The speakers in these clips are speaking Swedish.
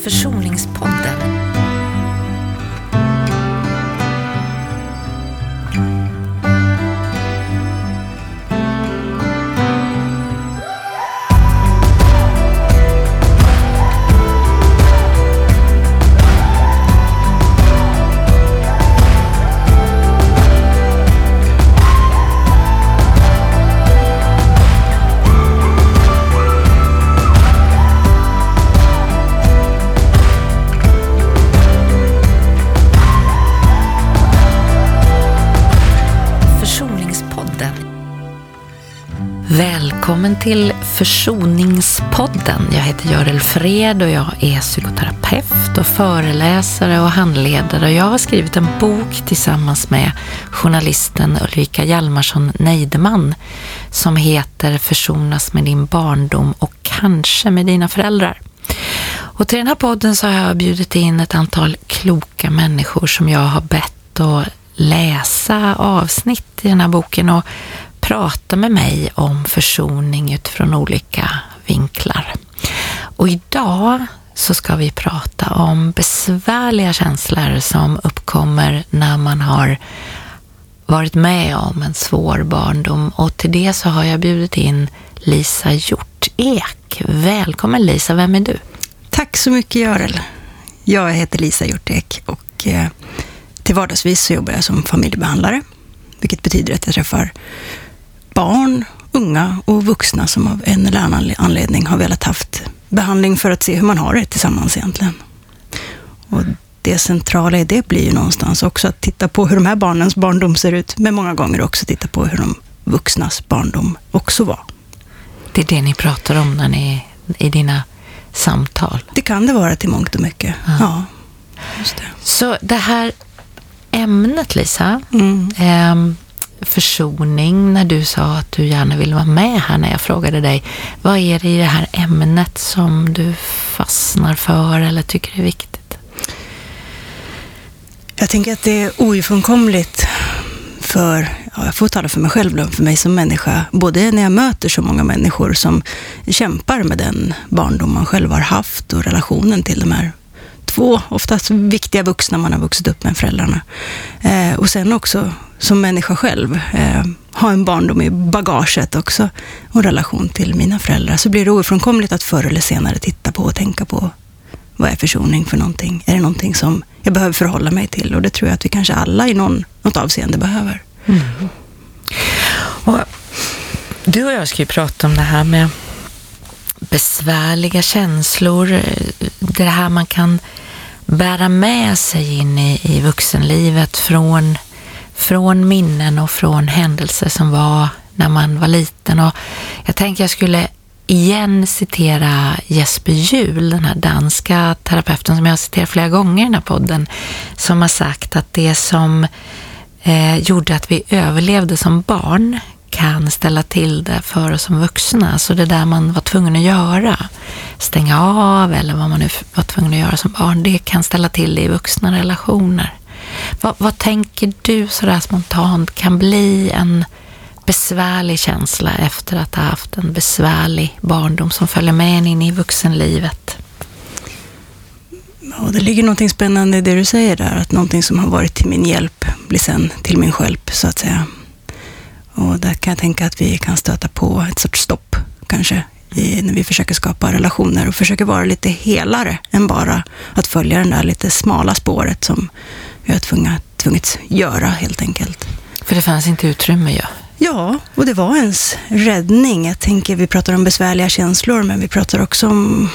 Försoningspodden. Försoningspodden. Jag heter Görel Fred och jag är psykoterapeut och föreläsare och handledare. Jag har skrivit en bok tillsammans med journalisten Ulrika Hjalmarsson Neideman som heter Försonas med din barndom och kanske med dina föräldrar. Och till den här podden så har jag bjudit in ett antal kloka människor som jag har bett att läsa avsnitt i den här boken och prata med mig om försoning utifrån olika vinklar. Och idag så ska vi prata om besvärliga känslor som uppkommer när man har varit med om en svår barndom och till det så har jag bjudit in Lisa Hjortek. Välkommen Lisa, vem är du? Tack så mycket Görel. Jag heter Lisa Hjortek och eh, till vardagsvis så jobbar jag som familjebehandlare. Vilket betyder att jag träffar barn, unga och vuxna som av en eller annan anledning har velat haft behandling för att se hur man har det tillsammans egentligen. Och det centrala i det blir ju någonstans också att titta på hur de här barnens barndom ser ut, men många gånger också titta på hur de vuxnas barndom också var. Det är det ni pratar om när ni, i dina samtal? Det kan det vara till mångt och mycket. Ja. Ja, just det. Så det här ämnet Lisa, Mm. ehm, försoning, när du sa att du gärna ville vara med här när jag frågade dig. Vad är det i det här ämnet som du fastnar för eller tycker är viktigt? Jag tänker att det är ofrånkomligt för, ja, jag får tala för mig själv då, för mig som människa, både när jag möter så många människor som kämpar med den barndom man själv har haft och relationen till de här två, oftast viktiga vuxna man har vuxit upp med föräldrarna. Eh, och sen också som människa själv, eh, ha en barndom i bagaget också och en relation till mina föräldrar, så blir det ofrånkomligt att förr eller senare titta på och tänka på vad är försoning för någonting? Är det någonting som jag behöver förhålla mig till? Och det tror jag att vi kanske alla i någon, något avseende behöver. Mm. Och du och jag ska ju prata om det här med besvärliga känslor, eh, det här man kan bära med sig in i, i vuxenlivet från, från minnen och från händelser som var när man var liten. Och jag tänker jag skulle igen citera Jesper Juhl, den här danska terapeuten som jag har citerat flera gånger i den här podden, som har sagt att det som eh, gjorde att vi överlevde som barn kan ställa till det för oss som vuxna. Så det där man var tvungen att göra, stänga av eller vad man nu var tvungen att göra som barn, det kan ställa till det i vuxna relationer. Vad, vad tänker du sådär spontant kan bli en besvärlig känsla efter att ha haft en besvärlig barndom som följer med en in i vuxenlivet? Ja, det ligger någonting spännande i det du säger där, att någonting som har varit till min hjälp blir sen till min hjälp, så att säga. Och där kan jag tänka att vi kan stöta på ett sorts stopp, kanske, i, när vi försöker skapa relationer och försöker vara lite helare än bara att följa det där lite smala spåret som vi har tvungits göra, helt enkelt. För det fanns inte utrymme ju. Ja, och det var ens räddning. Jag tänker, vi pratar om besvärliga känslor, men vi pratar också om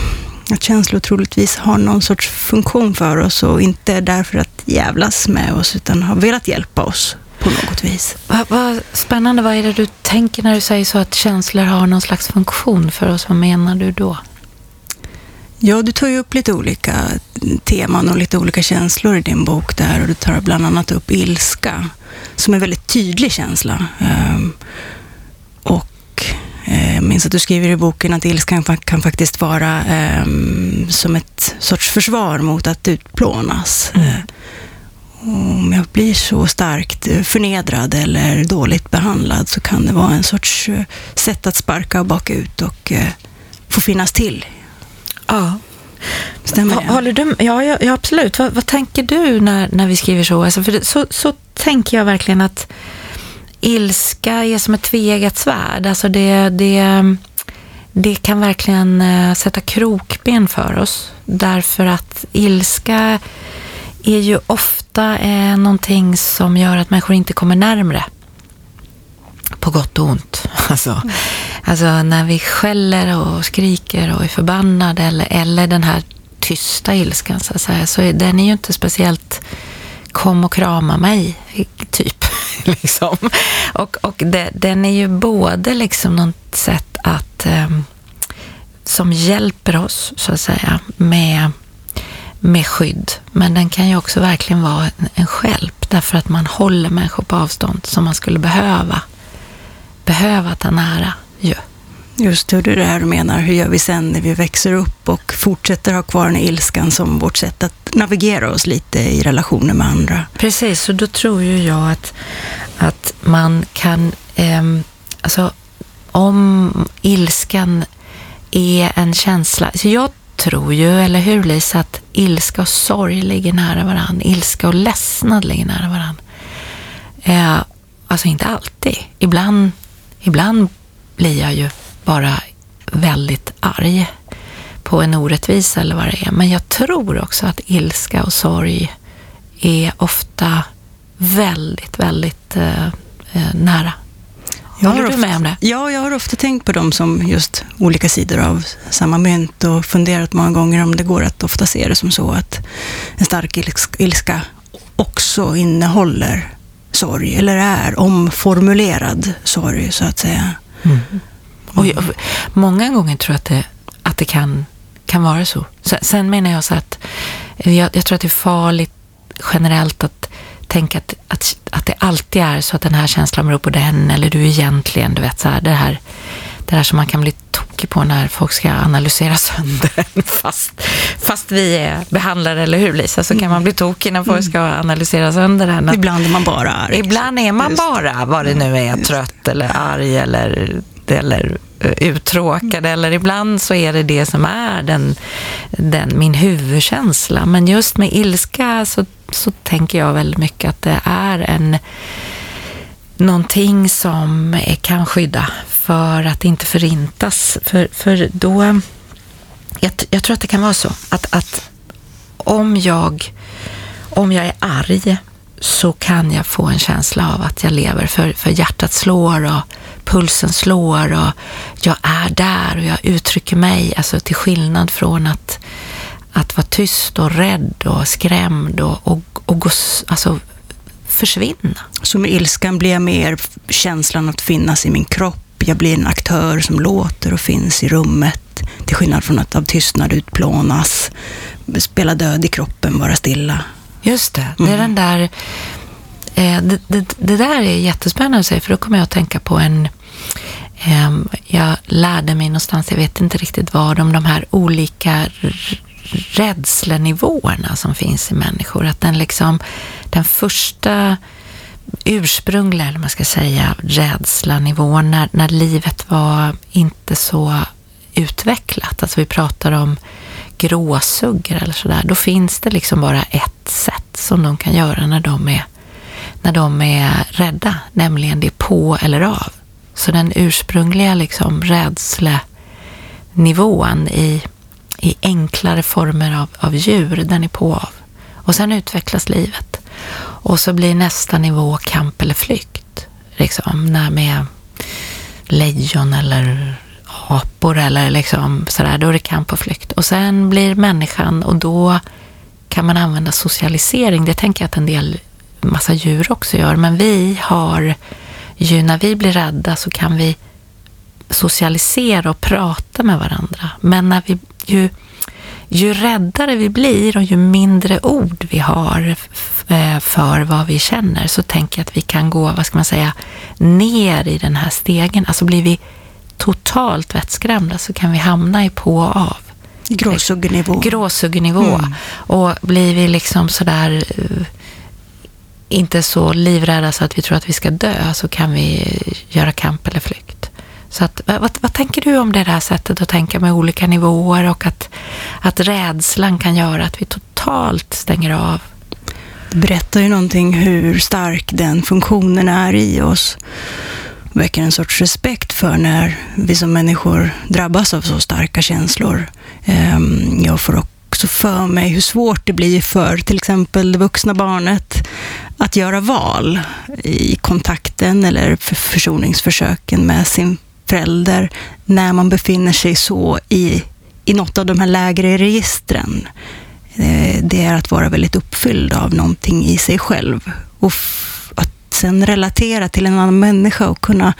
att känslor troligtvis har någon sorts funktion för oss och inte är där för att jävlas med oss, utan har velat hjälpa oss på något vis. Vad, vad spännande, vad är det du tänker när du säger så att känslor har någon slags funktion för oss? Vad menar du då? Ja, du tar ju upp lite olika teman och lite olika känslor i din bok där och du tar bland annat upp ilska, som är en väldigt tydlig känsla. Ehm, och eh, jag minns att du skriver i boken att ilskan kan faktiskt vara ehm, som ett sorts försvar mot att utplånas. Mm. Om jag blir så starkt eh, förnedrad eller dåligt behandlad så kan det vara en sorts eh, sätt att sparka och baka ut och eh, få finnas till Ja. Stämmer det? Håller du, ja, ja, absolut. Vad, vad, tänker du när, när vi skriver så? Alltså, för det, så? Så tänker jag verkligen att ilska är som ett tveeggat svärd. Alltså det, det, det kan verkligen sätta krokben för oss. Därför att ilska är ju ofta eh, någonting som gör att människor inte kommer närmre. På gott och ont. Alltså, mm. alltså när vi skäller och skriker och är förbannade eller, eller den här tysta ilskan så att säga, så är, den är ju inte speciellt kom och krama mig, typ. liksom. Och, och det, den är ju både liksom något sätt att eh, som hjälper oss, så att säga, med, med skydd. Men den kan ju också verkligen vara en, en skälp, därför att man håller människor på avstånd som man skulle behöva, behöva ta nära ju. Just hur det det här du menar, hur gör vi sen när vi växer upp och fortsätter ha kvar den ilskan som vårt sätt att navigera oss lite i relationer med andra? Precis, och då tror ju jag att, att man kan, eh, alltså om ilskan är en känsla, så jag tror ju, eller hur Lisa, att ilska och sorg ligger nära varandra. Ilska och ledsnad ligger nära varandra. Eh, alltså inte alltid. Ibland, ibland blir jag ju bara väldigt arg på en orättvisa eller vad det är. Men jag tror också att ilska och sorg är ofta väldigt, väldigt eh, eh nära. Jag Håller du med om det? Ja, jag har ofta tänkt på dem som just olika sidor av samma mynt och funderat många gånger om det går att ofta se det som så att en stark ilska också innehåller sorg, eller är omformulerad sorg, så att säga. Mm. Och jag, många gånger tror jag att det, att det kan, kan vara så. Sen menar jag så att jag, jag tror att det är farligt generellt att tänka att, att, att det alltid är så att den här känslan beror på den eller du egentligen, du vet så här, det här, det här som man kan bli tokig på när folk ska analysera sönder fast, fast vi är behandlare, eller hur Lisa? Så kan man bli tokig när folk ska analysera sönder den. Ibland är man bara arg. Ibland är man bara, vad det nu är, trött eller arg eller eller eh, uttråkade eller ibland så är det det som är den, den, min huvudkänsla. Men just med ilska så, så tänker jag väldigt mycket att det är en någonting som kan skydda för att inte förintas. För, för då, jag, jag tror att det kan vara så att, att om, jag, om jag är arg så kan jag få en känsla av att jag lever, för, för hjärtat slår och pulsen slår och jag är där och jag uttrycker mig, alltså till skillnad från att, att vara tyst och rädd och skrämd och, och, och gå, alltså, försvinna. Så med ilskan blir jag mer känslan att finnas i min kropp. Jag blir en aktör som låter och finns i rummet. Till skillnad från att av tystnad utplånas, spela död i kroppen, vara stilla. Just det, det är mm. den där Eh, det, det, det, där är jättespännande att säga, för då kommer jag att tänka på en... Ehm, jag lärde mig någonstans, jag vet inte riktigt vad, om de här olika rädslenivåerna som finns i människor. Att den liksom, den första ursprungliga, eller man ska säga, rädslanivån när, när livet var inte så utvecklat. Alltså vi pratar om gråsuggor eller sådär. Då finns det liksom bara ett sätt som de kan göra när de är när de är rädda, nämligen det är på eller av. Så den ursprungliga liksom rädslenivån i, i enklare former av, av djur, den är på av. Och sen utvecklas livet. Och så blir nästa nivå kamp eller flykt. Liksom, när med lejon eller apor eller liksom sådär, då är det kamp och flykt. Och sen blir människan och då kan man använda socialisering. Det tänker jag att en del massa djur också gör, men vi har ju, när vi blir rädda så kan vi socialisera och prata med varandra. Men när vi, ju, ju räddare vi blir och ju mindre ord vi har eh, för vad vi känner så tänker jag att vi kan gå, vad ska man säga, ner i den här stegen. Alltså blir vi totalt vettskrämda så kan vi hamna i på och av. Gråsuggenivå. Gråsuggenivå. Mm. Och blir vi liksom sådär eh, inte så livrädda så att vi tror att vi ska dö så kan vi göra kamp eller flykt. Så att, vad, vad tänker du om det här sättet att tänka med olika nivåer och att, att rädslan kan göra att vi totalt stänger av? Det berättar ju någonting hur stark den funktionen är i oss. väcker en sorts respekt för när vi som människor drabbas av så starka känslor. Ehm, jag får också för mig hur svårt det blir för till exempel det vuxna barnet att göra val i kontakten eller för försoningsförsöken med sin förälder när man befinner sig så i, i något av de här lägre registren. Eh, det är att vara väldigt uppfylld av någonting i sig själv. Och att sen relatera till en annan människa och kunna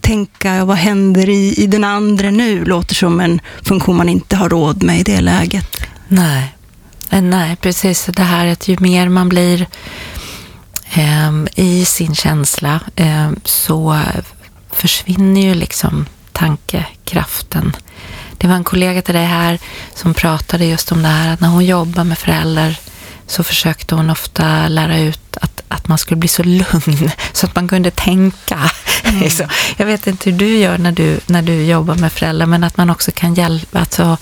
tänka, vad händer i, i den andra nu? Låter som en funktion man inte har råd med i det läget. Nej, eh, nej precis. Det här att ju mer man blir eh, i sin känsla eh, så försvinner ju liksom tankekraften. Det var en kollega till dig här som pratade just om det här att när hon jobbar med föräldrar så försökte hon ofta lära ut att, att man skulle bli så lugn så att man kunde tänka. Mm. jag vet inte hur du gör när du, när du jobbar med föräldrar, men att man också kan hjälpa. Alltså,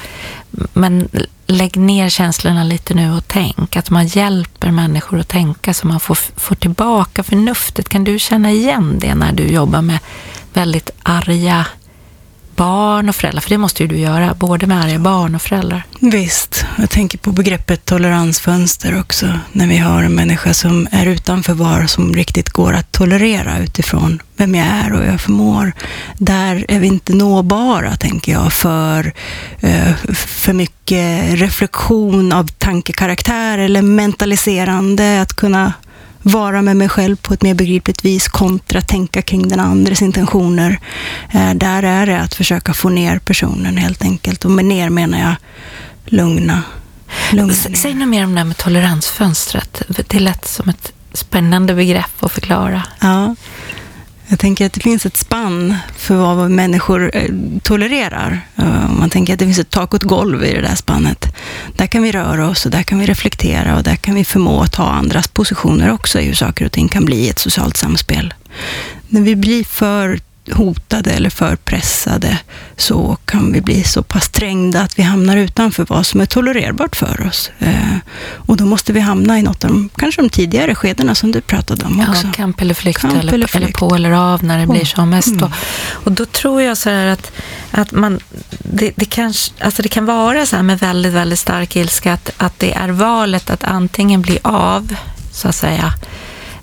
men lägg ner känslorna lite nu och tänk. Att man hjälper människor att tänka så man får, får tillbaka förnuftet. Kan du känna igen det när du jobbar med väldigt arga barn och föräldrar? För det måste ju du göra, både med arga barn och föräldrar. Visst. Jag tänker på begreppet toleransfönster också. När vi har en människa som är utanför var som riktigt går att tolerera utifrån vem jag är och jag förmår. Där är vi inte nåbara, tänker jag, för eh, för mycket reflektion av tankekaraktär eller mentaliserande. Att kunna vara med mig själv på ett mer begripligt vis kontra tänka kring den andres intentioner. Eh, där är det att försöka få ner personen helt enkelt. Och med ner menar jag lugna. lugna Säg något mer om det här med toleransfönstret. Det lät som ett spännande begrepp att förklara. Ja. Jag tänker att det finns ett spann för vad människor eh, tolererar. Eh, man tänker att det finns ett tak och ett golv i det där spannet. Där kan vi röra oss och där kan vi reflektera och där kan vi förmå att ta andras positioner också i hur saker och ting kan bli i ett socialt samspel. När vi blir för hotade eller för pressade så kan vi bli så pass trängda att vi hamnar utanför vad som är tolererbart för oss. Eh, och då måste vi hamna i något av de, kanske de tidigare skedena som du pratade om också. Ja, kamp eller flykt, kamp eller, eller, flykt. eller, på eller av när det blir som mest. Mm. Och då tror jag så här att, att man, det, det, kanske, alltså det kan vara så här med väldigt, väldigt stark ilska att, att det är valet att antingen bli av, så att säga,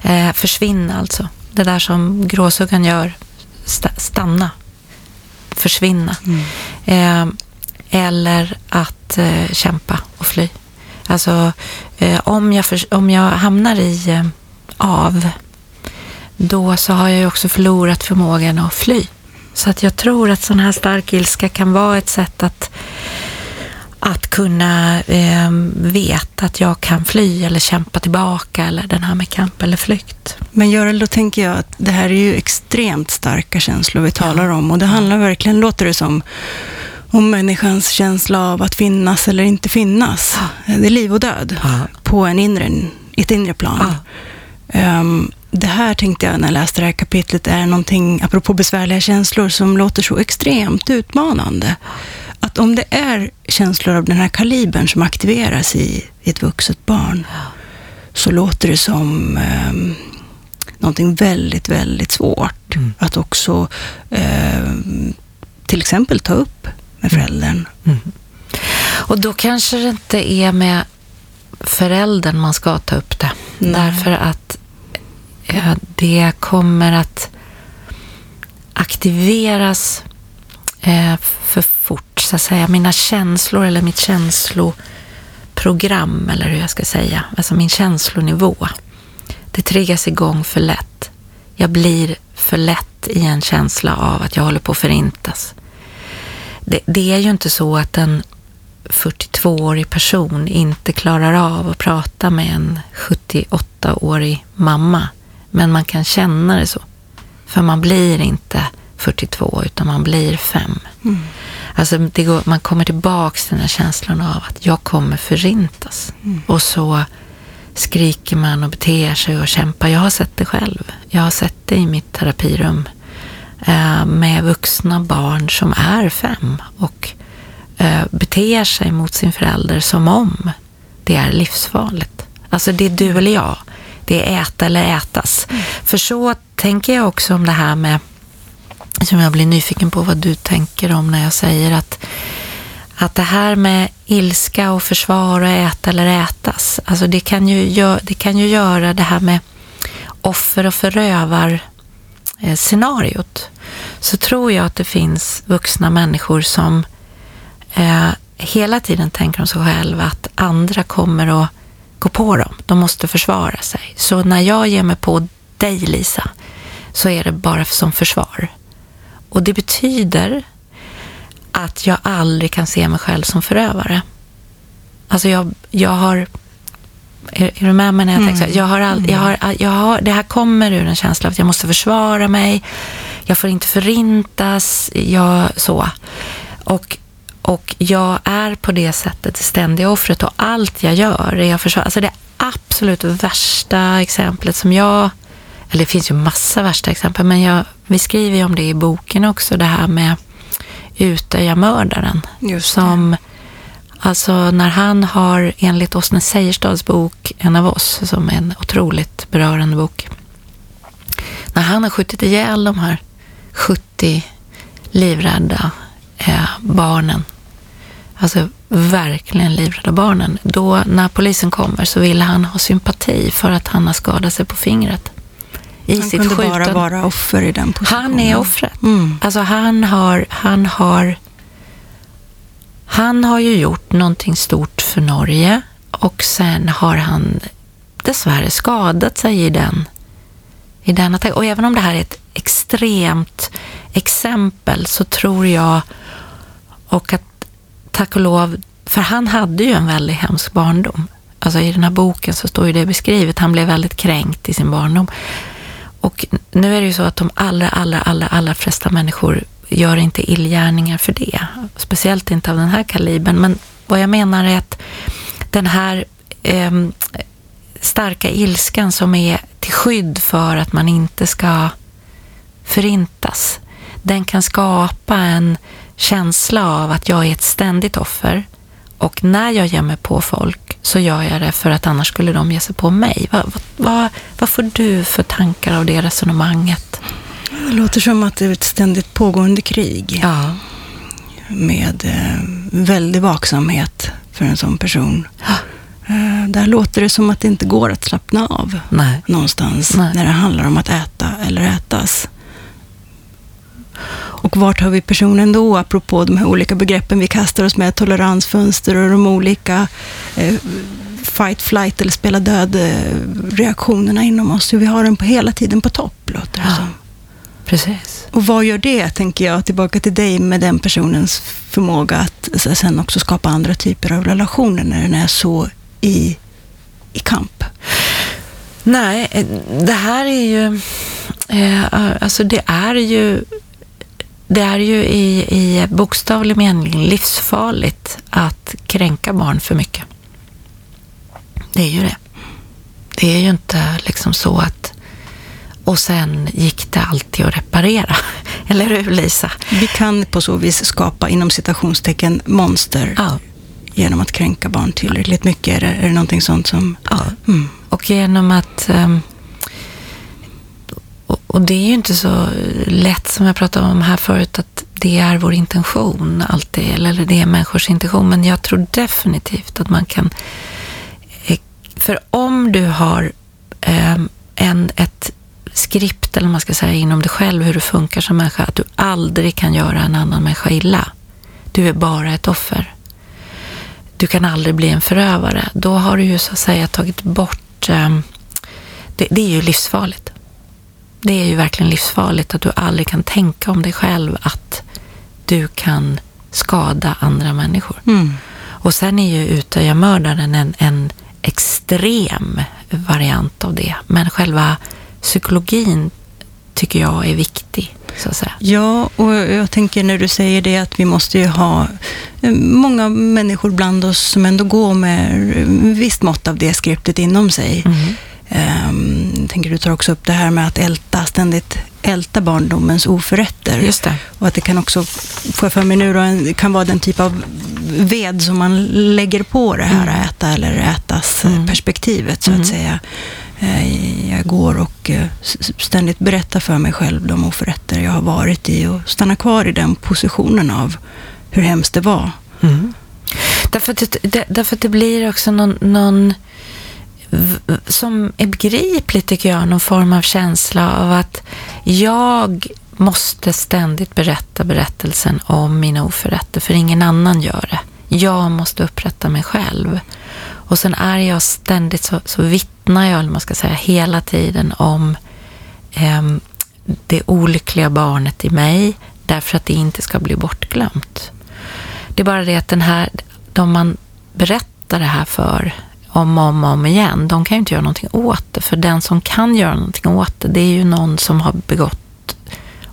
eh, försvinna alltså. Det där som gråsuggan gör stanna, försvinna. Mm. Eh, eller att eh, kämpa och fly. Alltså, eh, om, jag för, om jag hamnar i eh, av, då så har jag ju också förlorat förmågan att fly. Så att jag tror att sån här stark ilska kan vara ett sätt att att kunna eh, veta att jag kan fly eller kämpa tillbaka eller den här med kamp eller flykt. Men Görel, då tänker jag att det här är ju extremt starka känslor vi talar ja. om och det handlar verkligen, låter det som, om människans känsla av att finnas eller inte finnas. Ja. Det är liv och död ja. på en inre, ett inre plan. Um, det här tänkte jag när jag läste det här kapitlet är någonting, apropå besvärliga känslor, som låter så extremt utmanande att om det är känslor av den här kalibern som aktiveras i, i ett vuxet barn, så låter det som eh, någonting väldigt, väldigt svårt mm. att också eh, till exempel ta upp med mm. föräldern. Mm. Och då kanske det inte är med föräldern man ska ta upp det. Nej. Därför att eh, det kommer att aktiveras eh, för fort, så att säga. Mina känslor eller mitt känsloprogram, eller hur jag ska säga, alltså min känslonivå, det triggas igång för lätt. Jag blir för lätt i en känsla av att jag håller på att förintas. Det, det är ju inte så att en 42-årig person inte klarar av att prata med en 78-årig mamma, men man kan känna det så. För man blir inte 42 utan man blir 5. Mm. Alltså går, man kommer tillbaks till den här känslan av att jag kommer förintas. Mm. Och så skriker man och beter sig och kämpar. Jag har sett det själv. Jag har sett det i mitt terapirum. eh, med vuxna barn som är fem och eh, beter sig mot sin förälder som om det är livsfarligt. Alltså det är du eller jag. Det är äta eller ätas. Mm. För så tänker jag också om det här med, som jag blir nyfiken på vad du tänker om när jag säger att att det här med ilska och försvar och äta eller ätas, alltså det kan ju, det kan ju göra det här med offer och förövar eh, scenariot så tror jag att det finns vuxna människor som eh, hela tiden tänker om sig själva att andra kommer att gå på dem. De måste försvara sig. Så när jag ger mig på dig, Lisa, så är det bara som försvar. Och det betyder att jag aldrig kan se mig själv som förövare. Alltså jag, jag har... Är, är du med mig när jag mm. tänker så? Jag har, all, jag har, jag har, det här kommer ur en känsla av att jag måste försvara mig. Jag får inte förintas. Jag, så. Och, och jag är på det sättet det ständiga offret och allt jag gör är jag försvarar. Alltså det absolut värsta exemplet som jag eller det finns ju massa värsta exempel, men jag, vi skriver ju om det i boken också, det här med Utöja-mördaren. Som, alltså när han har, enligt Åsne Seierstads bok En av oss, som är en otroligt berörande bok. När han har skjutit ihjäl de här 70 livrädda eh, barnen, alltså verkligen livrädda barnen, då när polisen kommer så vill han ha sympati för att han har skadat sig på fingret i han sitt kunde skjuten. bara vara offer i den positionen. Han är offret. Mm. Alltså han har, han har han har ju gjort någonting stort för Norge och sen har han dessvärre skadat sig i den, i den attacken. Och även om det här är ett extremt exempel så tror jag och att tack och lov, för han hade ju en väldigt hemsk barndom. Alltså i den här boken så står ju det beskrivet. Han blev väldigt kränkt i sin barndom. Och nu är det ju så att de allra, allra, allra, allra flesta människor gör inte illgärningar för det. Speciellt inte av den här kalibern. Men vad jag menar är att den här eh, starka ilskan som är till skydd för att man inte ska förintas, den kan skapa en känsla av att jag är ett ständigt offer. Och när jag ger mig på folk så gör jag det för att annars skulle de ge sig på mig. Vad, vad, vad, får du för tankar av det resonemanget? Det låter som att det är ett ständigt pågående krig. Ja. Med eh, väldig vaksamhet för en sån person. Ja. Eh, där låter det som att det inte går att slappna av Nej. någonstans Nej. när det handlar om att äta eller ätas. Och vart har vi personen då, apropå de här olika begreppen vi kastar oss med, toleransfönster och de olika eh, fight, flight eller spela död-reaktionerna inom oss. Hur vi har den på hela tiden på topp, låter det ja, som. Precis. Och vad gör det, tänker jag, tillbaka till dig med den personens förmåga att sen också skapa andra typer av relationer när den är så i, i kamp? Nej, eh, det här är ju... Eh, alltså det är ju det är ju i, i bokstavlig mening livsfarligt att kränka barn för mycket. Det är ju det. Det är ju inte liksom så att och sen gick det alltid att reparera. Eller hur Lisa? Vi kan på så vis skapa inom citationstecken monster ja. genom att kränka barn tillräckligt mycket. Är det, är det någonting sånt som... Ja, mm. och genom att um, och det är ju inte så lätt som jag pratade om här förut att det är vår intention alltid, eller det är människors intention. Men jag tror definitivt att man kan... Eh, för om du har ehm, en, ett skript, eller man ska säga, inom dig själv, hur du funkar som människa, att du aldrig kan göra en annan människa illa. Du är bara ett offer. Du kan aldrig bli en förövare. Då har du ju så att säga tagit bort... Ehm, det, det är ju livsfarligt det är ju verkligen livsfarligt att du aldrig kan tänka om dig själv att du kan skada andra människor. Mm. Och sen är ju Utöya-mördaren en, en extrem variant av det. Men själva psykologin tycker jag är viktig. Så att säga. Ja, och jag tänker när du säger det att vi måste ju ha eh, många människor bland oss som ändå går med visst mått av det skriptet inom sig. Mm. Um, tänker du tar också upp det här med att älta, ständigt älta barndomens oförrätter. Just det. Och att det kan också, får jag för mig nu då, kan vara den typ av ved som man lägger på det här mm. äta eller ätas mm. perspektivet, så att mm. säga. Eh, jag går och eh, ständigt berättar för mig själv de oförrätter jag har varit i och stannar kvar i den positionen av hur hemskt det var. Mm. Därför, att det, därför att det blir också någon, någon som är begriplig, tycker jag, någon form av känsla av att jag måste ständigt berätta berättelsen om mina oförrätter, för ingen annan gör det. Jag måste upprätta mig själv. Och sen är jag ständigt så, så vittnar jag, eller man ska säga, hela tiden om eh, det olyckliga barnet i mig, därför att det inte ska bli bortglömt. Det är bara det att den här, de man berättar det här för om och om, om igen, de kan ju inte göra någonting åt det. För den som kan göra någonting åt det, det är ju någon som har begått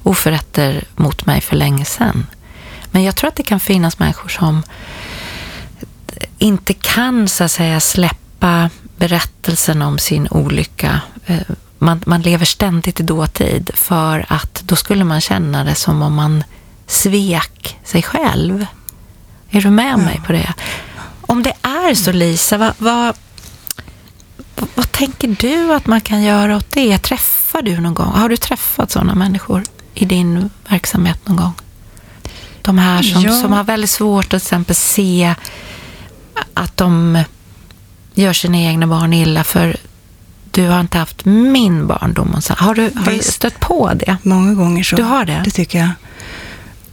oförrätter mot mig för länge sedan. Men jag tror att det kan finnas människor som inte kan så att säga släppa berättelsen om sin olycka. Eh, man, man lever ständigt i dåtid för att då skulle man känna det som om man svek sig själv. Är du med mig på det? Om det är så, Lisa, vad, vad, vad, tänker du att man kan göra åt det? Träffar du någon gång? Har du träffat sådana människor i din verksamhet någon gång? De här som, ja. som har väldigt svårt att till exempel se att de gör sina egna barn illa för du har inte haft min barndom. Har du, har du stött på det? Många gånger så. Du har det? Det tycker jag.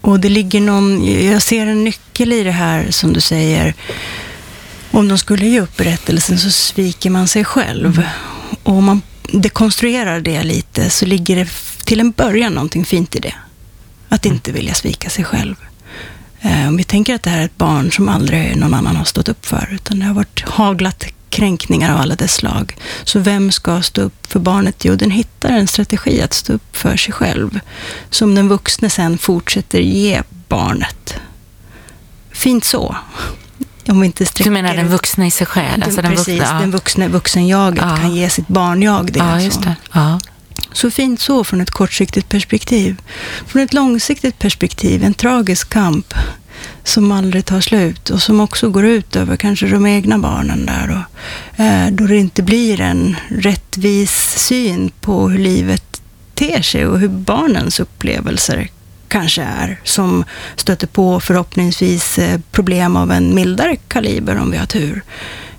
Och det ligger någon, jag ser en nyckel i det här som du säger. Om de skulle ge upp berättelsen så sviker man sig själv. Och om man dekonstruerar det lite så ligger det till en början någonting fint i det. Att mm. inte vilja svika sig själv. Eh, om vi tänker att det här är ett barn som aldrig någon annan har stått upp för, utan det har varit haglat kränkningar av alla dess slag. Så vem ska stå upp för barnet? Jo, den hittar en strategi att stå upp för sig själv, som den vuxne sen fortsätter ge barnet. Fint så. Om vi inte du menar den vuxna i sig själv? Alltså den precis, vuxna, ja. den vuxna, vuxenjaget ja. kan ge sitt barnjag det. Ja, just det. Ja. Så fint så från ett kortsiktigt perspektiv. Från ett långsiktigt perspektiv, en tragisk kamp som aldrig tar slut och som också går ut över kanske de egna barnen där. Och, eh, då det inte blir en rättvis syn på hur livet ter sig och hur barnens upplevelser kanske är, som stöter på förhoppningsvis eh, problem av en mildare kaliber om vi har tur.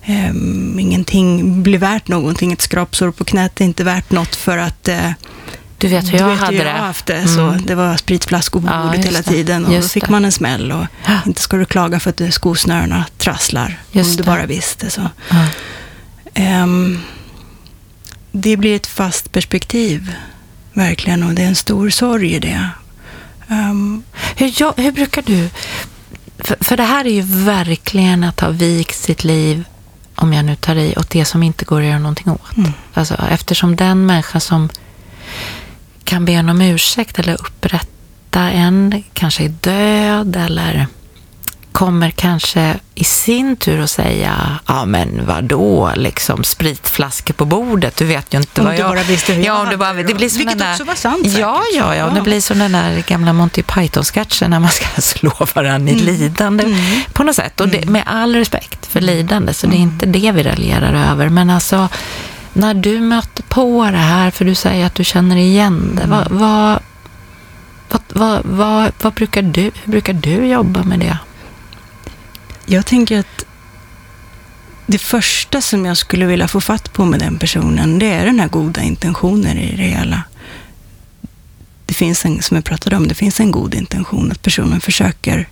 Um, ingenting blir värt någonting. Ett skrapsår på knät är inte värt något för att uh, du vet hur jag vet hade hur jag det. haft det. Mm. Så det var spritflaskor på bordet hela tiden och då fick det. man en smäll. Och ja. Inte ska du klaga för att skosnörena trasslar, just om du det. bara visste. Så. Ja. Um, det blir ett fast perspektiv, verkligen, och det är en stor sorg i det. Um, hur, hur brukar du... För, för det här är ju verkligen att ha vikt sitt liv om jag nu tar i, åt det som inte går att göra någonting åt. Mm. Alltså, eftersom den människa som kan be om ursäkt eller upprätta en, kanske är död eller kommer kanske i sin tur att säga, ja men vadå, liksom spritflaskor på bordet, du vet ju inte om vad jag... Bara visste hur ja, om du bara det blir Vilket där, också var sant säkert. Ja, ja, ja, det blir som den där gamla Monty Python-sketchen när man ska slå varandra i mm. lidande mm. på något sätt. Och det, mm. med all respekt för lidande, så det är mm. inte det vi raljerar över. Men alltså, när du möter på det här, för du säger att du känner igen det, vad, vad, vad, vad, vad, brukar du, hur brukar du jobba med det? Jag tänker att det första som jag skulle vilja få fatt på med den personen, det är den här goda intentionen i det hela. Det finns en, som jag pratade om, det finns en god intention, att personen försöker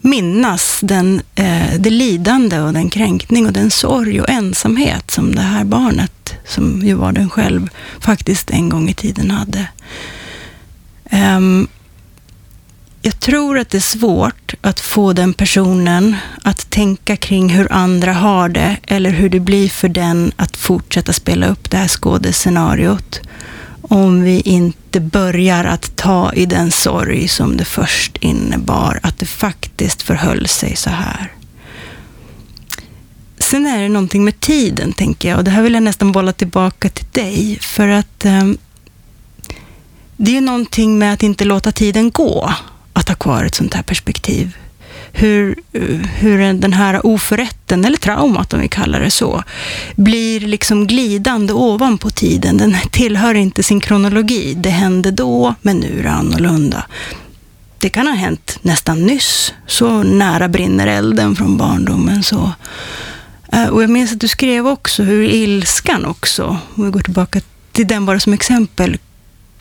minnas den, eh, det lidande och den kränkning och den sorg och ensamhet som det här barnet, som ju var den själv, faktiskt en gång i tiden hade. Um, jag tror att det är svårt att få den personen att tänka kring hur andra har det eller hur det blir för den att fortsätta spela upp det här skådescenariot om vi inte börjar att ta i den sorg som det först innebar, att det faktiskt förhöll sig så här. Sen är det någonting med tiden, tänker jag, och det här vill jag nästan bolla tillbaka till dig, för att eh, det är någonting med att inte låta tiden gå, att ha kvar ett sånt här perspektiv. Hur, hur den här oförrätten, eller traumat om vi kallar det så, blir liksom glidande ovanpå tiden. Den tillhör inte sin kronologi. Det hände då, men nu är det annorlunda. Det kan ha hänt nästan nyss. Så nära brinner elden från barndomen. Så. Eh, och jag minns att du skrev också hur ilskan också, om vi går tillbaka till den bara som exempel,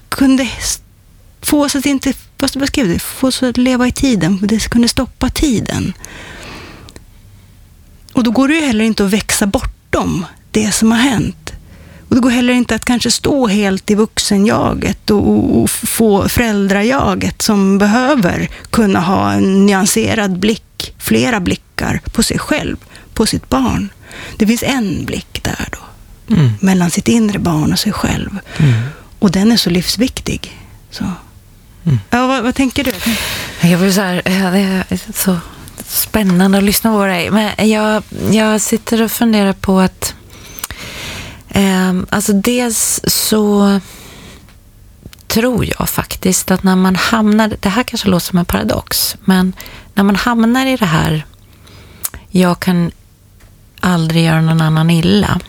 kunde få oss att inte, vad skrev du? Få att leva i tiden. Det kunde stoppa tiden. Och då går det ju heller inte att växa bortom det som har hänt. Och det går heller inte att kanske stå helt i vuxenjaget och, och få föräldrajaget som behöver kunna ha en nyanserad blick, flera blickar på sig själv, på sitt barn. Det finns en blick där då, mm. mellan sitt inre barn och sig själv. Mm. Och den är så livsviktig. Så. Mm. Ja, vad, vad, tänker du? Jag vill så här, eh, det är så spännande att lyssna på dig. Men jag, jag sitter och funderar på att eh, alltså dels så tror jag faktiskt att när man hamnar, det här kanske låter som en paradox, men när man hamnar i det här, jag kan aldrig göra någon annan illa,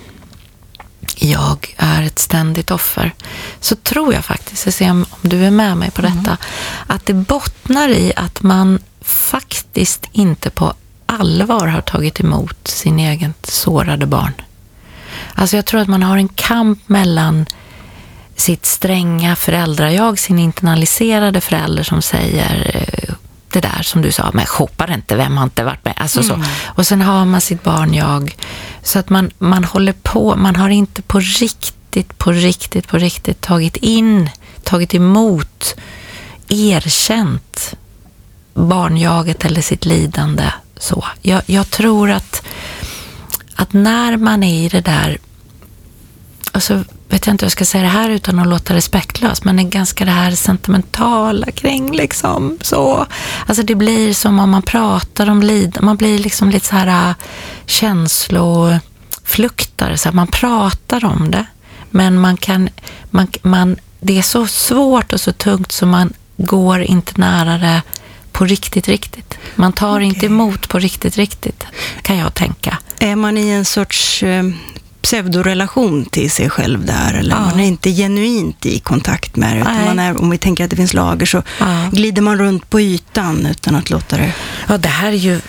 jag är ett ständigt offer, så tror jag faktiskt, jag ser om, du är med mig på mm. detta, mm. att det bottnar i att man faktiskt inte på allvar har tagit emot sin egen sårade barn. Alltså jag tror att man har en kamp mellan sitt stränga föräldrajag, sin internaliserade förälder som säger eh, det där som du sa, men shoppar inte, vem har inte varit med? Alltså mm. så. Och sen har man sitt barn-jag. Så att man, man håller på, man har inte på riktigt, på riktigt, på riktigt tagit in, tagit emot, erkänt barnjaget eller sitt lidande. Så. Jag, jag tror att, att när man är i det där, alltså vet jag inte hur jag ska säga det här utan att låta respektlös, men är ganska det här sentimentala kring liksom så. Alltså det blir som om man pratar om lidande, man blir liksom lite så här äh, känslofluktare, så här, man pratar om det, men man kan, man, man, det är så svårt och så tungt så man går inte nära det på riktigt, riktigt. Man tar okay. inte emot på riktigt, riktigt, kan jag tänka. Är man i en sorts eh, pseudorelation till sig själv där, eller ja. man är inte genuint i kontakt med det. Utan man är, om vi tänker att det finns lager så ja. glider man runt på ytan utan att låta det... Ja, det här är ju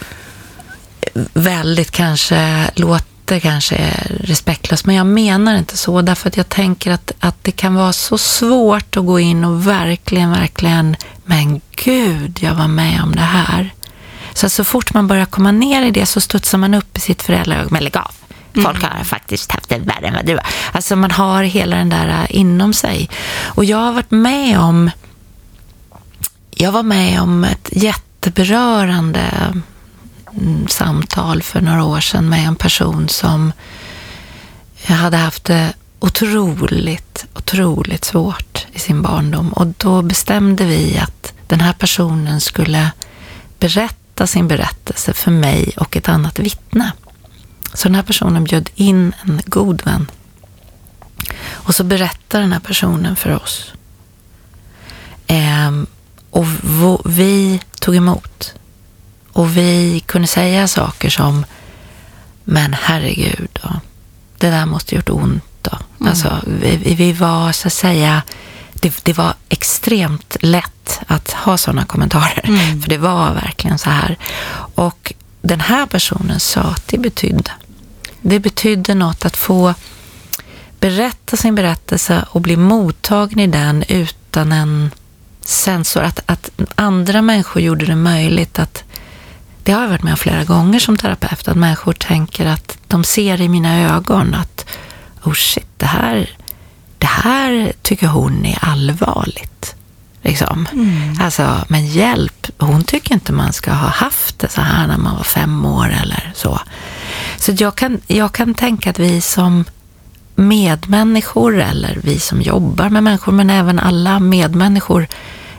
väldigt kanske, låter kanske respektlöst, men jag menar inte så, därför att jag tänker att, att det kan vara så svårt att gå in och verkligen, verkligen, men gud, jag var med om det här. Så så fort man börjar komma ner i det så studsar man upp i sitt föräldraögon, men lägg av. Mm. Folk har faktiskt haft det värre än vad du har. Alltså man har hela den där äh, inom sig. Och jag har varit med om, jag var med om ett jätteberörande mm, samtal för några år sedan med en person som jag hade haft det otroligt, otroligt svårt i sin barndom. Och då bestämde vi att den här personen skulle berätta sin berättelse för mig och ett annat vittne. Så den här personen bjöd in en god vän. Och så berättar den här personen för oss. Ehm, och vi tog emot. Och vi kunde säga saker som, men herregud, då, det där måste gjort ont. Då. Mm. Alltså, vi, vi, var så att säga, det, det, var extremt lätt att ha sådana kommentarer. Mm. För det var verkligen så här. Och den här personen sa att det betydde. Det betydde något att få berätta sin berättelse och bli mottagen i den utan en sensor. Att, att andra människor gjorde det möjligt att det har jag varit med om flera gånger som terapeut, att människor tänker att de ser i mina ögon att oh shit, det här, det här tycker hon är allvarligt. Liksom. Mm. Alltså, men hjälp, hon tycker inte man ska ha haft det så här när man var fem år eller så. Så jag kan, jag kan tänka att vi som medmänniskor eller vi som jobbar med människor, men även alla medmänniskor,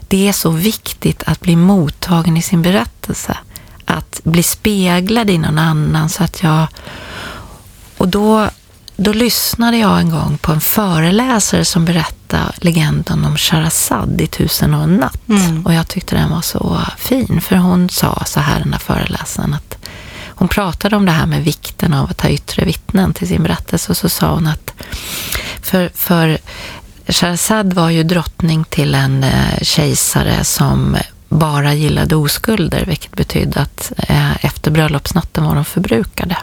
det är så viktigt att bli mottagen i sin berättelse. Att bli speglad i någon annan så att jag... Och då, då lyssnade jag en gång på en föreläsare som berättade berätta legenden om Shahrazad i Tusen och en natt. Mm. Och jag tyckte den var så fin, för hon sa så här, den här föreläsaren, att hon pratade om det här med vikten av att ha yttre vittnen till sin berättelse och så sa hon att för, för Shahrazad var ju drottning till en eh, kejsare som bara gillade oskulder, vilket betydde att eh, efter bröllopsnatten var de förbrukade.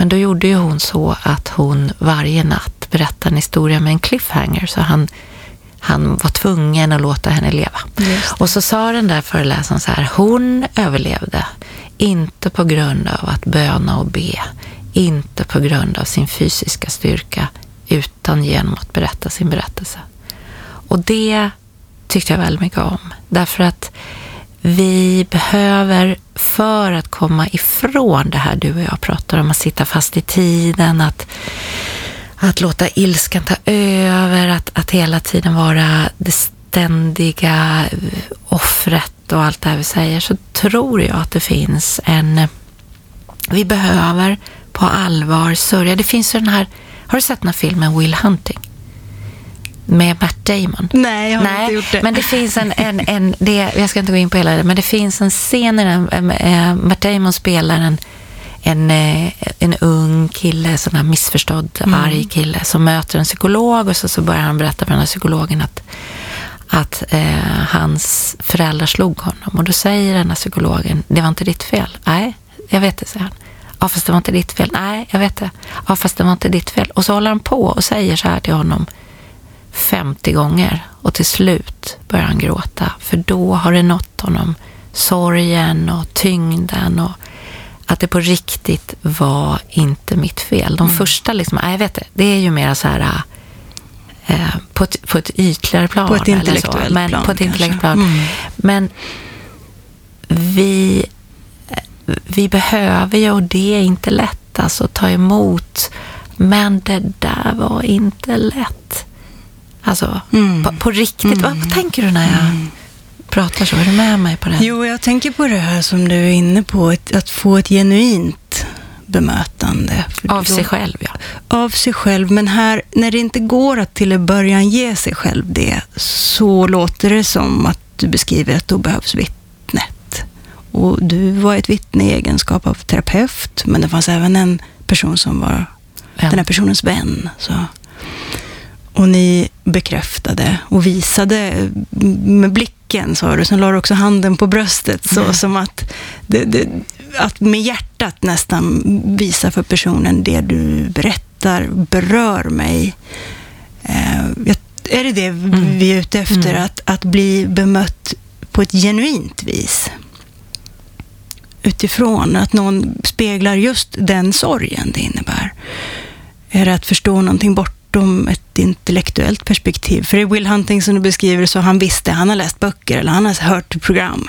Men då gjorde ju hon så att hon varje natt berättade en historia med en cliffhanger, så han, han var tvungen att låta henne leva. Och så sa den där föreläsaren så här, hon överlevde, inte på grund av att böna och be, inte på grund av sin fysiska styrka, utan genom att berätta sin berättelse. Och det tyckte jag väldigt mycket om. Därför att vi behöver, för att komma ifrån det här du och jag pratar om, att sitta fast i tiden, att, att låta ilskan ta över, att, att hela tiden vara det ständiga offret och allt det här vi säger, så tror jag att det finns en... Vi behöver på allvar sörja. Det finns ju den här... Har du sett den här filmen Will Hunting? Med Matt Damon? Nej, jag har Nej, inte gjort det. Men det finns en, en, en det, jag ska inte gå in på hela det, men det finns en scen i den, äh, Matt Damon spelar en, en, äh, en ung kille, sån här missförstådd, mm. arg kille, som möter en psykolog och så, så börjar han berätta för den här psykologen att, att äh, hans föräldrar slog honom. Och då säger den här psykologen, det var inte ditt fel. Nej, jag vet det, säger han. Ja, fast det var inte ditt fel. Nej, jag vet det. Ja, fast det var inte ditt fel. Och så håller han på och säger så här till honom 50 gånger och till slut börjar han gråta för då har det nått honom sorgen och tyngden och att det på riktigt var inte mitt fel. De mm. första, liksom, jag vet det, det är ju mer så här eh, på, ett, på ett ytligare plan. På ett intellektuellt så, men, plan. På ett intellektuellt plan. Mm. Men vi, vi behöver ju, och det är inte lätt, alltså ta emot, men det där var inte lätt. Alltså, mm. på, på, riktigt. Mm. Vad tänker du när jag mm. pratar så? Är du med mig på det? Jo, jag tänker på det här som du är inne på, att få ett genuint bemötande. Av sig själv, ja. Av sig själv, men här, när det inte går att till en början ge sig själv det, så låter det som att du beskriver att då behövs vittnet. Och du var ett vittne i egenskap av terapeut, men det fanns även en person som var ja. den här personens vän. Så. Och ni bekräftade och visade med blicken, sa du. Sen la du också handen på bröstet, så mm. som att, det, det, att med hjärtat nästan visa för personen det du berättar berör mig. Eh, är det det mm. vi är ute efter? Mm. Att, att bli bemött på ett genuint vis? Utifrån att någon speglar just den sorgen det innebär. Är det att förstå någonting bort bortom ett intellektuellt perspektiv. För i Will Hunting som du beskriver så han visste, han har läst böcker eller han har hört program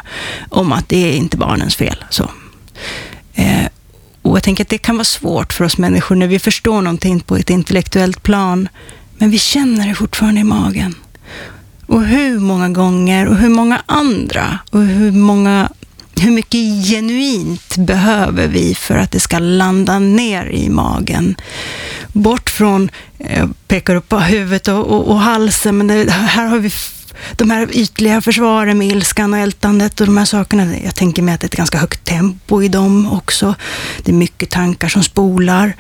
om att det är inte barnens fel. Så. Eh, och jag tänker att det kan vara svårt för oss människor när vi förstår någonting på ett intellektuellt plan, men vi känner det fortfarande i magen. Och hur många gånger och hur många andra och hur många hur mycket genuint behöver vi för att det ska landa ner i magen? Bort från, eh, jag pekar upp på huvudet och, och, och halsen, men det, här har vi de här ytliga försvaren med ilskan och ältandet och de här sakerna. Jag tänker mig att det är ett ganska högt tempo i dem också. Det är mycket tankar som spolar.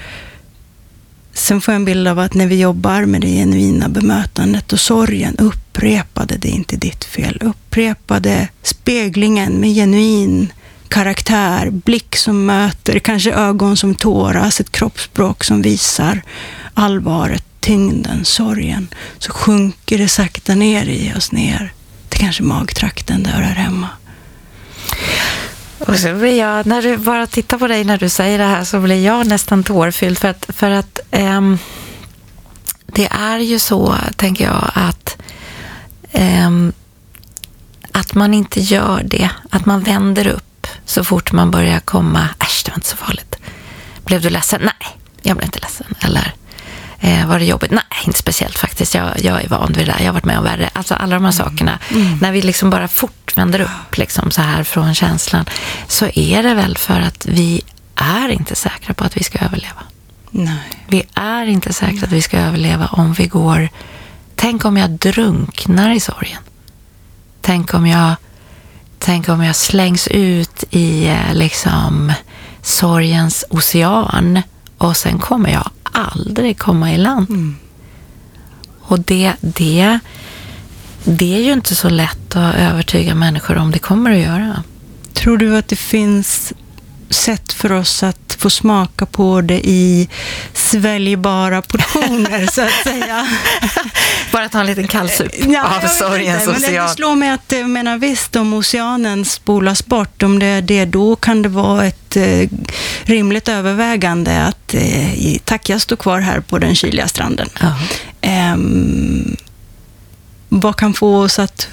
Sen får jag en bild av att när vi jobbar med det genuina bemötandet och sorgen, upprepade det är inte ditt fel. Upprepade speglingen med genuin karaktär, blick som möter, kanske ögon som tåras, ett kroppsspråk som visar allvaret, tyngden, sorgen. Så sjunker det sakta ner i oss, ner till kanske magtrakten där här hemma. Och så blir jag, när du bara tittar på dig när du säger det här så blir jag nästan tårfylld för att, för att um, det är ju så, tänker jag, att att man inte gör det, att man vänder upp så fort man börjar komma, äsch, det var inte så farligt. Blev du ledsen? Nej, jag blev inte ledsen. Eller Eh, var det jobbigt? Nej, inte speciellt faktiskt. Jag, jag är van vid det där. Jag har varit med om värre. Alltså alla de här mm. sakerna. Mm. När vi liksom bara fort vänder upp liksom så här från känslan så är det väl för att vi är inte säkra på att vi ska överleva. Nej. Vi är inte säkra att vi ska överleva om vi går tänk om jag drunknar i sorgen. Tänk om jag, tänk om jag slängs ut i eh, liksom sorgens ocean och sen kommer jag aldrig komma i land. Mm. Och det, det, det är ju inte så lätt att övertyga människor om det kommer att göra. Tror du att det finns sätt för oss att få smaka på det i sväljbara portioner, så att säga. Bara ta en liten kallsup Ja, av sorgens inte, Men det ocean. slår mig att, menar visst, om oceanen spolas bort, om det är det, då kan det vara ett eh, rimligt övervägande att eh, tack, jag står kvar här på den kyliga stranden. Ehm, vad kan få oss att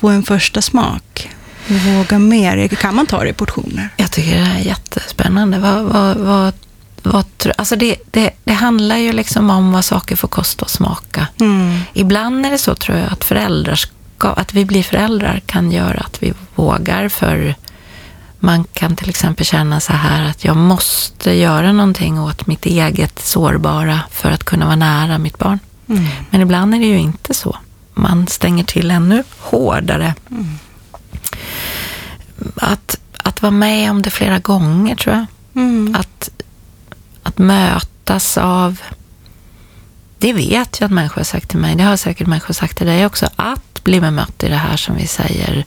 få en första smak? Våga mer? Kan man ta det i portioner? Jag tycker det här är jättespännande. Vad, vad, vad, vad, alltså det, det, det handlar ju liksom om vad saker får kosta och smaka. Mm. Ibland är det så tror jag att föräldraskap, att vi blir föräldrar kan göra att vi vågar för man kan till exempel känna så här att jag måste göra någonting åt mitt eget sårbara för att kunna vara nära mitt barn. Mm. Men ibland är det ju inte så. Man stänger till ännu hårdare. Att, att vara med om det flera gånger tror jag. Mm. Att, att mötas av... Det vet jag att människor har sagt till mig. Det har säkert människor sagt till dig också. Att bli bemött i det här som vi säger.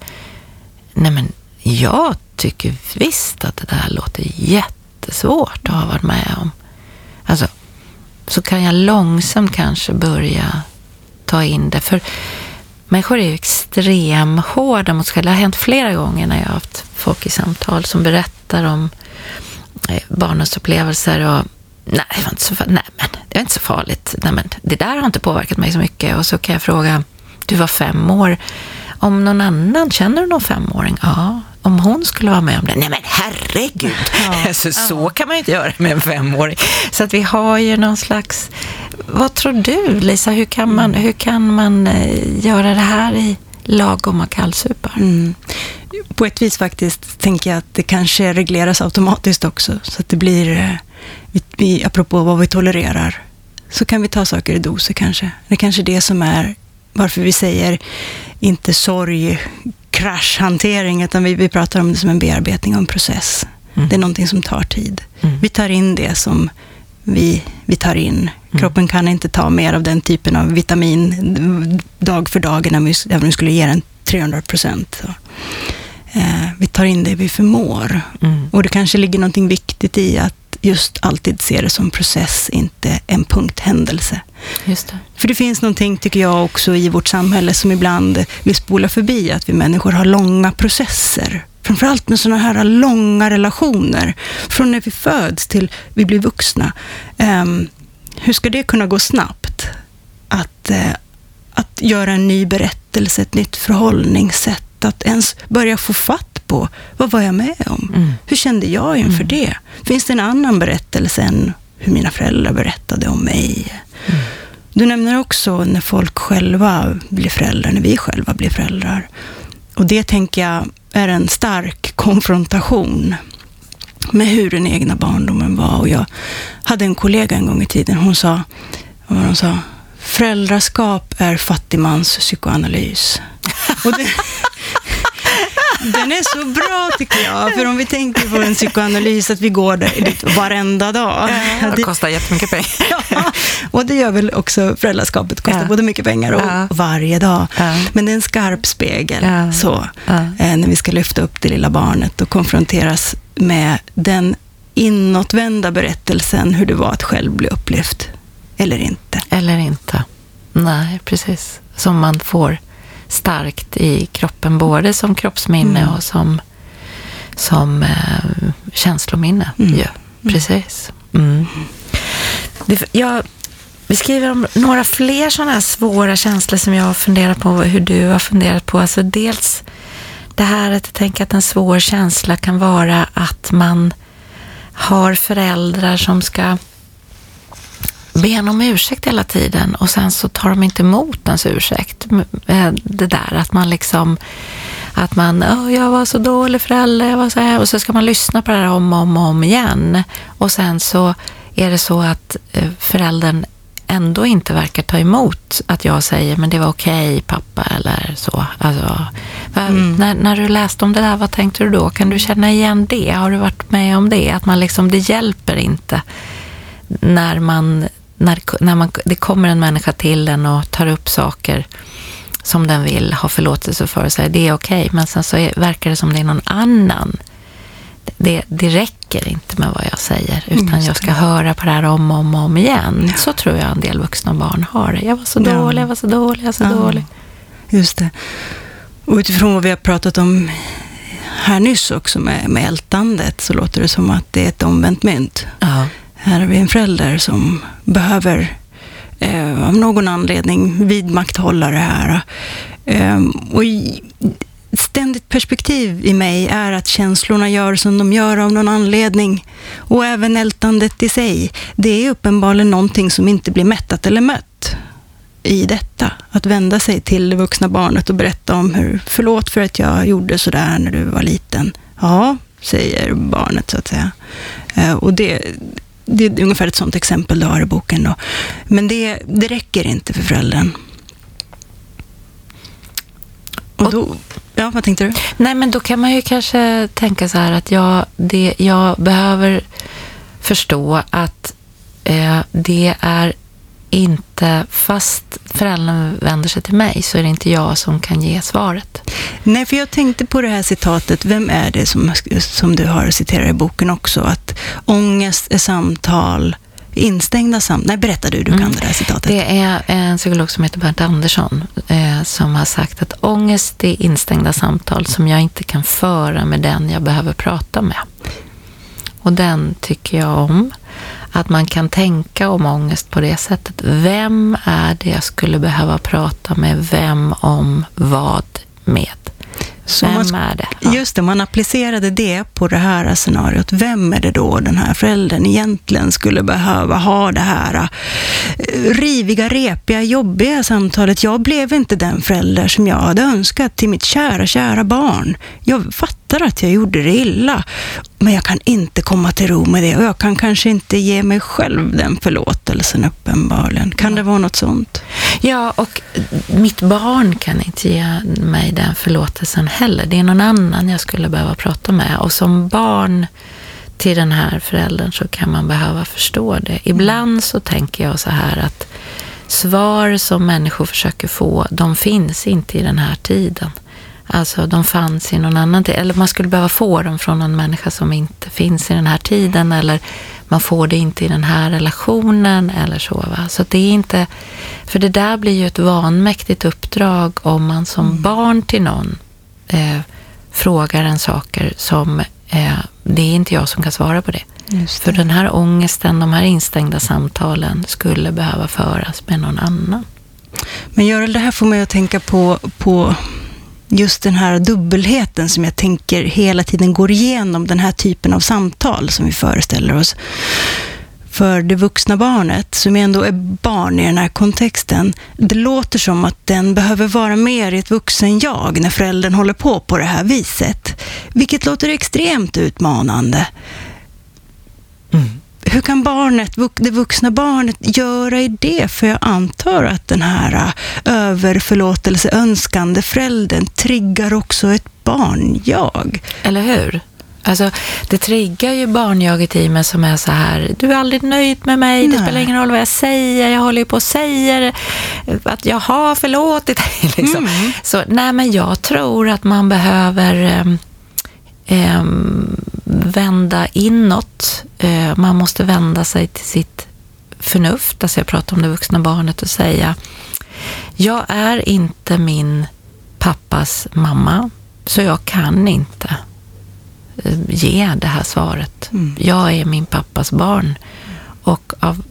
Nej men jag tycker visst att det där låter jättesvårt att ha varit med om. Alltså, så kan jag långsamt kanske börja ta in det. För människor är ju extremhårda mot sig själva. Det har hänt flera gånger när jag har haft folk i samtal som berättar om eh, barnens upplevelser och nej, det var inte så, farligt. nej, men det var inte så farligt. Nej, men det där har inte påverkat mig så mycket. Och så kan jag fråga, du var fem år, om någon annan, känner du någon femåring? Ja. Om hon skulle vara med om det? Nej men herregud! Ja. så, så kan man ju inte göra med en femåring. Så att vi har ju någon slags... Vad tror du Lisa, hur kan man, hur kan man eh, göra det här i lagoma kallsupar? Mm. På ett vis faktiskt tänker jag att det kanske regleras automatiskt också. Så att det blir, eh, vi, vi, apropå vad vi tolererar, så kan vi ta saker i doser kanske. Det är kanske det som är varför vi säger inte sorg, kraschhantering, utan vi, vi pratar om det som en bearbetning och en process. Mm. Det är någonting som tar tid. Mm. Vi tar in det som vi, vi tar in. Kroppen kan inte ta mer av den typen av vitamin dag för dag, även om vi, även om vi skulle ge den 300 procent. Eh, vi tar in det vi förmår. Mm. Och det kanske ligger någonting viktigt i att just alltid se det som process, inte en punkthändelse. Just det. För det finns någonting, tycker jag, också i vårt samhälle som ibland vill spola förbi, att vi människor har långa processer. Framförallt med sådana här långa relationer. Från när vi föds till vi blir vuxna. Ehm, hur ska det kunna gå snabbt? Att, eh, att göra en ny berättelse, ett nytt förhållningssätt. Att ens börja få fatt på, vad var jag med om? Mm. Hur kände jag inför det? Finns det en annan berättelse än hur mina föräldrar berättade om mig? Du nämner också när folk själva blir föräldrar, när vi själva blir föräldrar. Och det tänker jag är en stark konfrontation med hur den egna barndomen var. Och jag hade en kollega en gång i tiden, hon sa, vad hon sa? Föräldraskap är fattigmans psykoanalys. Och det, den är så bra tycker jag, för om vi tänker på en psykoanalys, att vi går dit varenda dag. Det Det- kostar jättemycket pengar. Ja, och det gör väl också föräldraskapet, kostar Ja. både mycket pengar och Ja. varje dag. Ja. Men det är en skarp spegel, Ja. så, Ja. eh, när vi ska lyfta upp det lilla barnet och konfronteras med den inåtvända berättelsen, hur det var att själv bli upplyft, eller inte. Eller inte. Nej, precis. Som man får starkt i kroppen, både som kroppsminne Mm. och som, som eh, känslominne. Mm. Ja, precis. Mm. Det, jag beskriver om några fler sådana här svåra känslor som jag har funderat på, hur du har funderat på. Alltså dels det här att jag tänker att en svår känsla kan vara att man har föräldrar som ska be en om ursäkt hela tiden och sen så tar de inte emot ens ursäkt. Eh, Det där att man liksom, att man, "Åh, jag var så dålig förälder, jag var så här, och så ska man lyssna på det här om och om, om igen. Och sen så är det så att eh, föräldern ändå inte verkar ta emot att jag säger men det var okej okay, pappa eller så. Alltså, mm. när, när du läste om det där, vad tänkte du då? Kan du känna igen det? Har du varit med om det? Att man liksom, det hjälper inte när man, när, när man, det kommer en människa till en och tar upp saker som den vill ha förlåtelse för och säger det är okej, okay. men sen så är, verkar det som det är någon annan det, det räcker inte med vad jag säger, utan jag ska höra på det här om och om, om igen. Ja. Så tror jag en del vuxna barn har det. Jag var så dålig, jag var så dålig, jag var så ja. dålig. Just det. Och utifrån vad vi har pratat om här nyss också med, med ältandet, så låter det som att det är ett omvänt mynt. Ja. Här har vi en förälder som behöver eh, av någon anledning vidmakthålla det här. Eh, och ett ständigt perspektiv i mig är att känslorna gör som de gör av någon anledning. Och även ältandet i sig. Det är uppenbarligen någonting som inte blir mättat eller mött i detta. Att vända sig till det vuxna barnet och berätta om hur, förlåt för att jag gjorde sådär när du var liten. Ja, säger barnet så att säga. Eh, och det, det är ungefär ett sådant exempel du har i boken. Då. Men det, det räcker inte för föräldern. Och då, ja, vad tänkte du? Nej, men då kan man ju kanske tänka så här att jag, det, jag behöver förstå att eh, det är inte, fast föräldern vänder sig till mig, så är det inte jag som kan ge svaret. Nej, för jag tänkte på det här citatet, vem är det som, som du har citerat i boken också, att ångest är samtal, instängda samtal. Nej, berätta du, du kan mm. det där citatet. Det är en psykolog som heter Bernt Andersson eh, som har sagt att ångest är instängda samtal som jag inte kan föra med den jag behöver prata med. Och den tycker jag om. Att man kan tänka om ångest på det sättet. Vem är det jag skulle behöva prata med vem om vad med? Så Vem man, är det? Ja. Just det, man applicerade det på det här scenariot. Vem är det då den här föräldern egentligen skulle behöva ha det här eh, riviga, repiga, jobbiga samtalet? Jag blev inte den förälder som jag hade önskat till mitt kära, kära barn. Jag fattar att jag gjorde det illa, men jag kan inte komma till ro med det och jag kan kanske inte ge mig själv den förlåtelsen uppenbarligen. Kan det vara något sånt? Ja, och mitt barn kan inte ge mig den förlåtelsen heller. Det är någon annan jag skulle behöva prata med. Och som barn till den här föräldern så kan man behöva förstå det. Ibland så tänker jag så här att svar som människor försöker få, de finns inte i den här tiden. Alltså de fanns i någon annan tid. Eller man skulle behöva få dem från en människa som inte finns i den här tiden. Eller man får det inte i den här relationen eller så. Va? Så det är inte... För det där blir ju ett vanmäktigt uppdrag om man som mm. barn till någon eh, frågar en saker som eh, det är inte jag som kan svara på det. det. För den här ångesten, de här instängda samtalen skulle behöva föras med någon annan. Men Görel, det här får mig att tänka på, på just den här dubbelheten som jag tänker hela tiden går igenom den här typen av samtal som vi föreställer oss. För det vuxna barnet, som ändå är barn i den här kontexten, det låter som att den behöver vara mer i ett vuxen jag när föräldern håller på på det här viset. Vilket låter extremt utmanande. Mm hur kan barnet, det vuxna barnet göra i det? För jag antar att den här äh, överförlåtelseönskande föräldern triggar också ett barn-jag. Eller hur? Alltså, det triggar ju barnjaget i mig som är så här, du är aldrig nöjd med mig, nej. det spelar ingen roll vad jag säger, jag håller ju på och säger att jag har förlåtit dig. Liksom. Mm. Så nej, men jag tror att man behöver um, vända inåt. Eh, man måste vända sig till sitt förnuft, alltså jag pratar om det vuxna barnet och säga jag är inte min pappas mamma, så jag kan inte eh, ge det här svaret. Mm. Jag är min pappas barn. Och av,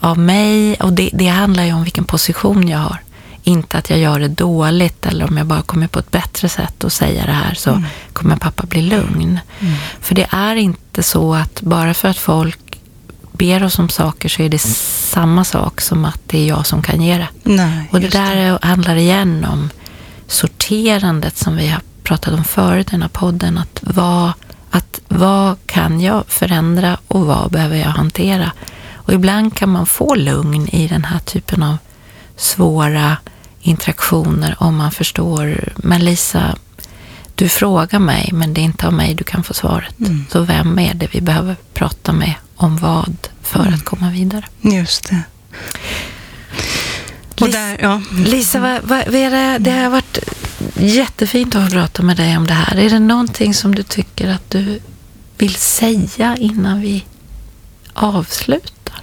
av mig, och det, det handlar ju om vilken position jag har. Inte att jag gör det dåligt eller om jag bara kommer på ett bättre sätt att säga det här så mm. kommer pappa bli lugn. Mm. För det är inte så att bara för att folk ber oss om saker så är det mm. samma sak som att det är jag som kan ge det. Nej, och det där det. handlar igen om sorterandet som vi har pratat om förut i den här podden. Att vad, att vad kan jag förändra och vad behöver jag hantera? Och ibland kan man få lugn i den här typen av svåra interaktioner om man förstår, men Lisa, du frågar mig, men det är inte av mig du kan få svaret. Mm. Så vem är det vi behöver prata med om vad för mm. att komma vidare? Just det. Och där, ja. Lisa, vad, vad, är det, det har varit jättefint att prata med dig om det här. Är det någonting som du tycker att du vill säga innan vi avslutar?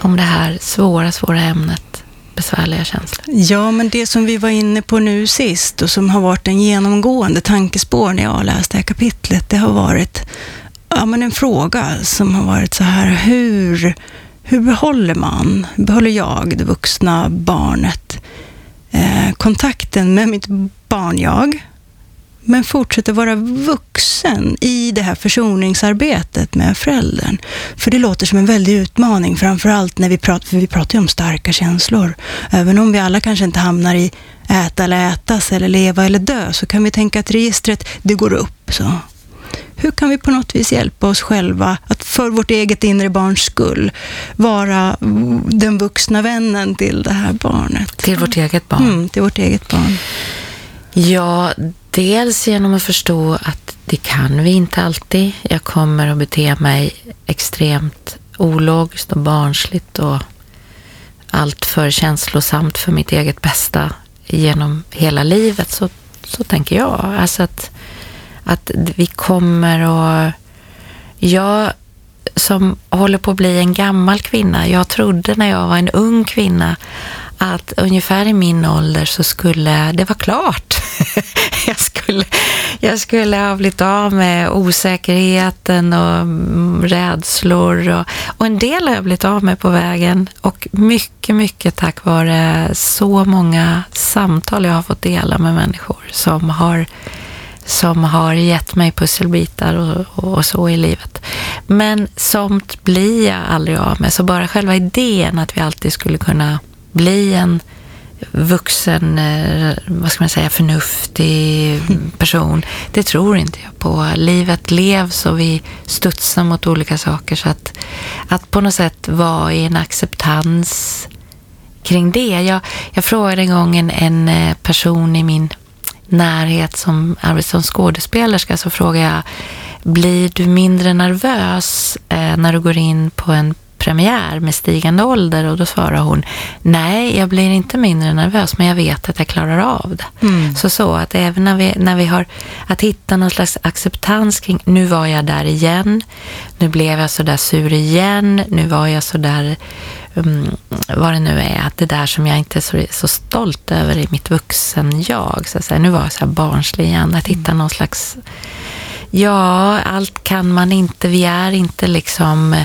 Om det här svåra, svåra ämnet, besvärliga känslor. Ja, men det som vi var inne på nu sist och som har varit en genomgående tankespår när jag har läst det här kapitlet, det har varit ja, men en fråga som har varit så här, hur, hur behåller man, behåller jag, det vuxna barnet, eh, kontakten med mitt barn-jag, men fortsätter vara vuxen i det här försoningsarbetet med föräldern. För det låter som en väldig utmaning, framförallt när vi pratar, för vi pratar ju om starka känslor. Även om vi alla kanske inte hamnar i äta eller ätas eller leva eller dö, så kan vi tänka att registret, det går upp. Så. Hur kan vi på något vis hjälpa oss själva att för vårt eget inre barns skull vara den vuxna vännen till det här barnet? Till vårt eget barn? Mm, till vårt eget barn. Ja, dels genom att förstå att det kan vi inte alltid. Jag kommer att bete mig extremt ologiskt och barnsligt och alltför känslosamt för mitt eget bästa genom hela livet. Så, så tänker jag. Alltså att, att vi kommer att... Jag som håller på att bli en gammal kvinna. Jag trodde när jag var en ung kvinna att ungefär i min ålder så skulle det vara klart. jag, skulle, jag skulle ha blivit av med osäkerheten och mm, rädslor och, och en del har jag blivit av med på vägen och mycket, mycket tack vare så många samtal jag har fått dela med människor som har som har gett mig pusselbitar och, och, så i livet. Men sånt blir jag aldrig av med. Så bara själva idén att vi alltid skulle kunna bli en vuxen, eh, vad ska man säga, förnuftig person. Det tror inte jag på. Livet levs och vi studsar mot olika saker. Så att, att på något sätt vara i en acceptans kring det. Jag, jag frågade en gång en, en eh, person i min närhet som arbetar som skådespelerska så frågade jag, blir du mindre nervös eh, när du går in på en premiär med stigande ålder och då svarar hon nej, jag blir inte mindre nervös men jag vet att jag klarar av det. Mm. Så så att även när vi, när vi har att hitta någon slags acceptans kring nu var jag där igen, nu blev jag så där sur igen, nu var jag så där um, vad det nu är, att det där som jag inte är så, så stolt över i mitt vuxen-jag, så att säga. nu var jag så här barnslig igen, att hitta någon slags Ja, allt kan man inte. Vi är inte liksom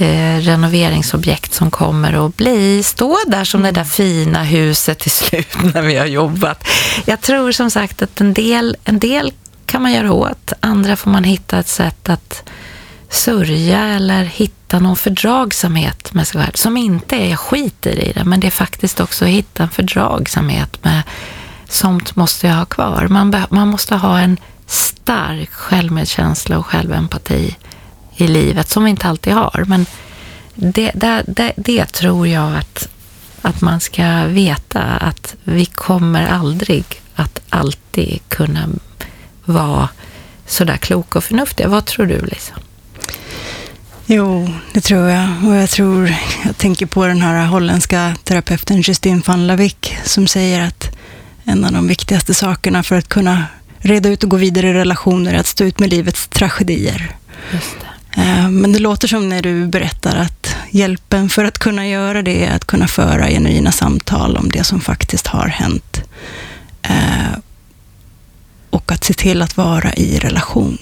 eh, renoveringsobjekt som kommer att bli, stå där som det där fina huset till slut när vi har jobbat. Jag tror som sagt att en del, en del kan man göra åt, andra får man hitta ett sätt att sörja eller hitta någon fördragsamhet med sig själv, som inte är, skiter i det, men det är faktiskt också att hitta en fördragsamhet med sånt måste jag ha kvar. Man, man måste ha en stark självmedkänsla och självempati i livet som vi inte alltid har. Men det, det, det, det tror jag att, att man ska veta att vi kommer aldrig att alltid kunna vara sådär kloka och förnuftiga. Vad tror du, Lisa? Jo, det tror jag. Och jag tror, jag tänker på den här holländska terapeuten Justine van Lavik som säger att en av de viktigaste sakerna för att kunna reda ut och gå vidare i relationer är att stå ut med livets tragedier. Just det. Eh, men det låter som när du berättar att hjälpen för att kunna göra det är att kunna föra genuina samtal om det som faktiskt har hänt. Eh, och att se till att vara i relation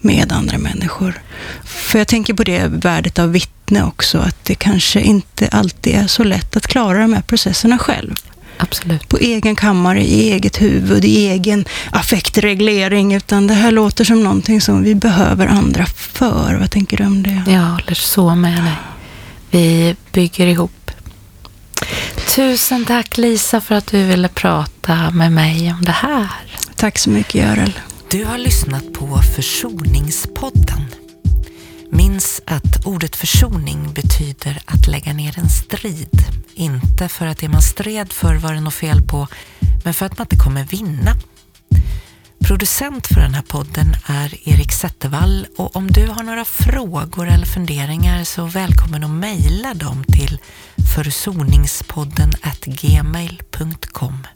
med andra människor. För jag tänker på det värdet av vittne också, att det kanske inte alltid är så lätt att klara de här processerna själv. Absolut. på egen kammare, i eget huvud, i egen affektreglering, utan det här låter som någonting som vi behöver andra för. Vad tänker du om det? Jag håller så med dig. Vi bygger ihop. Tusen tack Lisa för att du ville prata med mig om det här. Tack så mycket Görel. Du har lyssnat på Försoningspodden Minns att ordet försoning betyder att lägga ner en strid. Inte för att det man stred för var det något fel på, men för att man inte kommer vinna. Producent för den här podden är Erik Zettervall och om du har några frågor eller funderingar så välkommen att mejla dem till försoningspodden gmail.com